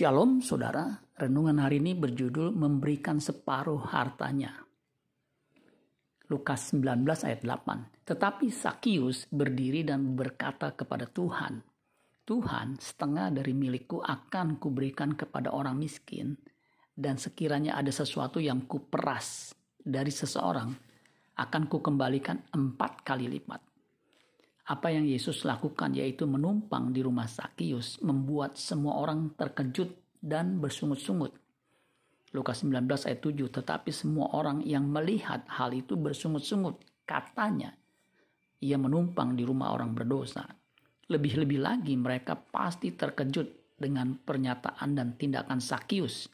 Shalom saudara, renungan hari ini berjudul memberikan separuh hartanya. Lukas 19 ayat 8. Tetapi Sakius berdiri dan berkata kepada Tuhan, Tuhan setengah dari milikku akan kuberikan kepada orang miskin dan sekiranya ada sesuatu yang kuperas dari seseorang akan kukembalikan empat kali lipat apa yang Yesus lakukan yaitu menumpang di rumah Sakius membuat semua orang terkejut dan bersungut-sungut. Lukas 19 ayat 7, tetapi semua orang yang melihat hal itu bersungut-sungut, katanya, ia menumpang di rumah orang berdosa. Lebih-lebih lagi mereka pasti terkejut dengan pernyataan dan tindakan Sakius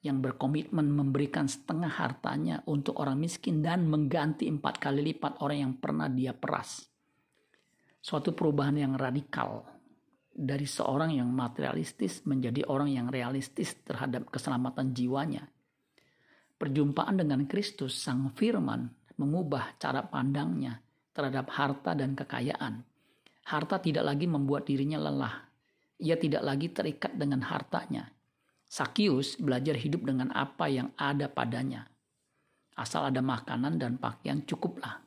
yang berkomitmen memberikan setengah hartanya untuk orang miskin dan mengganti empat kali lipat orang yang pernah dia peras suatu perubahan yang radikal dari seorang yang materialistis menjadi orang yang realistis terhadap keselamatan jiwanya. Perjumpaan dengan Kristus, Sang Firman, mengubah cara pandangnya terhadap harta dan kekayaan. Harta tidak lagi membuat dirinya lelah. Ia tidak lagi terikat dengan hartanya. Sakius belajar hidup dengan apa yang ada padanya. Asal ada makanan dan pakaian cukuplah.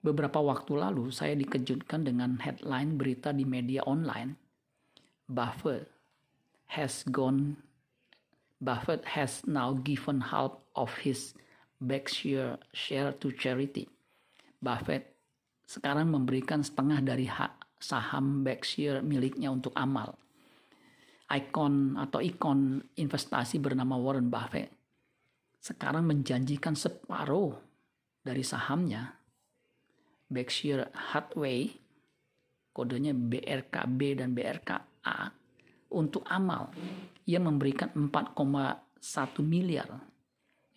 Beberapa waktu lalu saya dikejutkan dengan headline berita di media online. Buffett has gone Buffett has now given half of his Berkshire share to charity. Buffett sekarang memberikan setengah dari hak saham Berkshire miliknya untuk amal. Ikon atau ikon investasi bernama Warren Buffett sekarang menjanjikan separuh dari sahamnya Berkshire Hathaway, kodenya BRKB dan BRKA, untuk amal. Ia memberikan 4,1 miliar.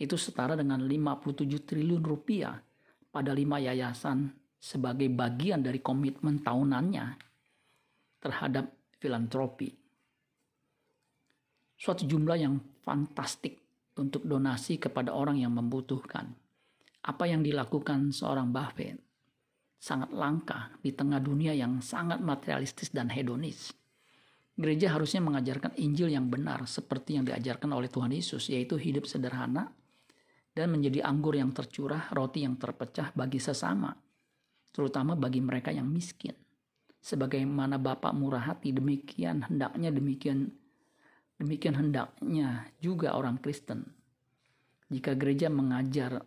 Itu setara dengan 57 triliun rupiah pada lima yayasan sebagai bagian dari komitmen tahunannya terhadap filantropi. Suatu jumlah yang fantastik untuk donasi kepada orang yang membutuhkan. Apa yang dilakukan seorang Buffett sangat langka di tengah dunia yang sangat materialistis dan hedonis. Gereja harusnya mengajarkan Injil yang benar seperti yang diajarkan oleh Tuhan Yesus, yaitu hidup sederhana dan menjadi anggur yang tercurah, roti yang terpecah bagi sesama, terutama bagi mereka yang miskin. Sebagaimana Bapak murah hati, demikian hendaknya demikian demikian hendaknya juga orang Kristen. Jika gereja mengajar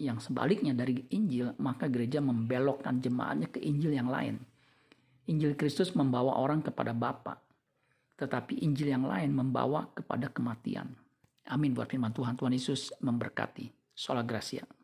yang sebaliknya dari Injil, maka gereja membelokkan jemaatnya ke Injil yang lain. Injil Kristus membawa orang kepada Bapa, tetapi Injil yang lain membawa kepada kematian. Amin buat firman Tuhan. Tuhan Yesus memberkati. Sola Gracia.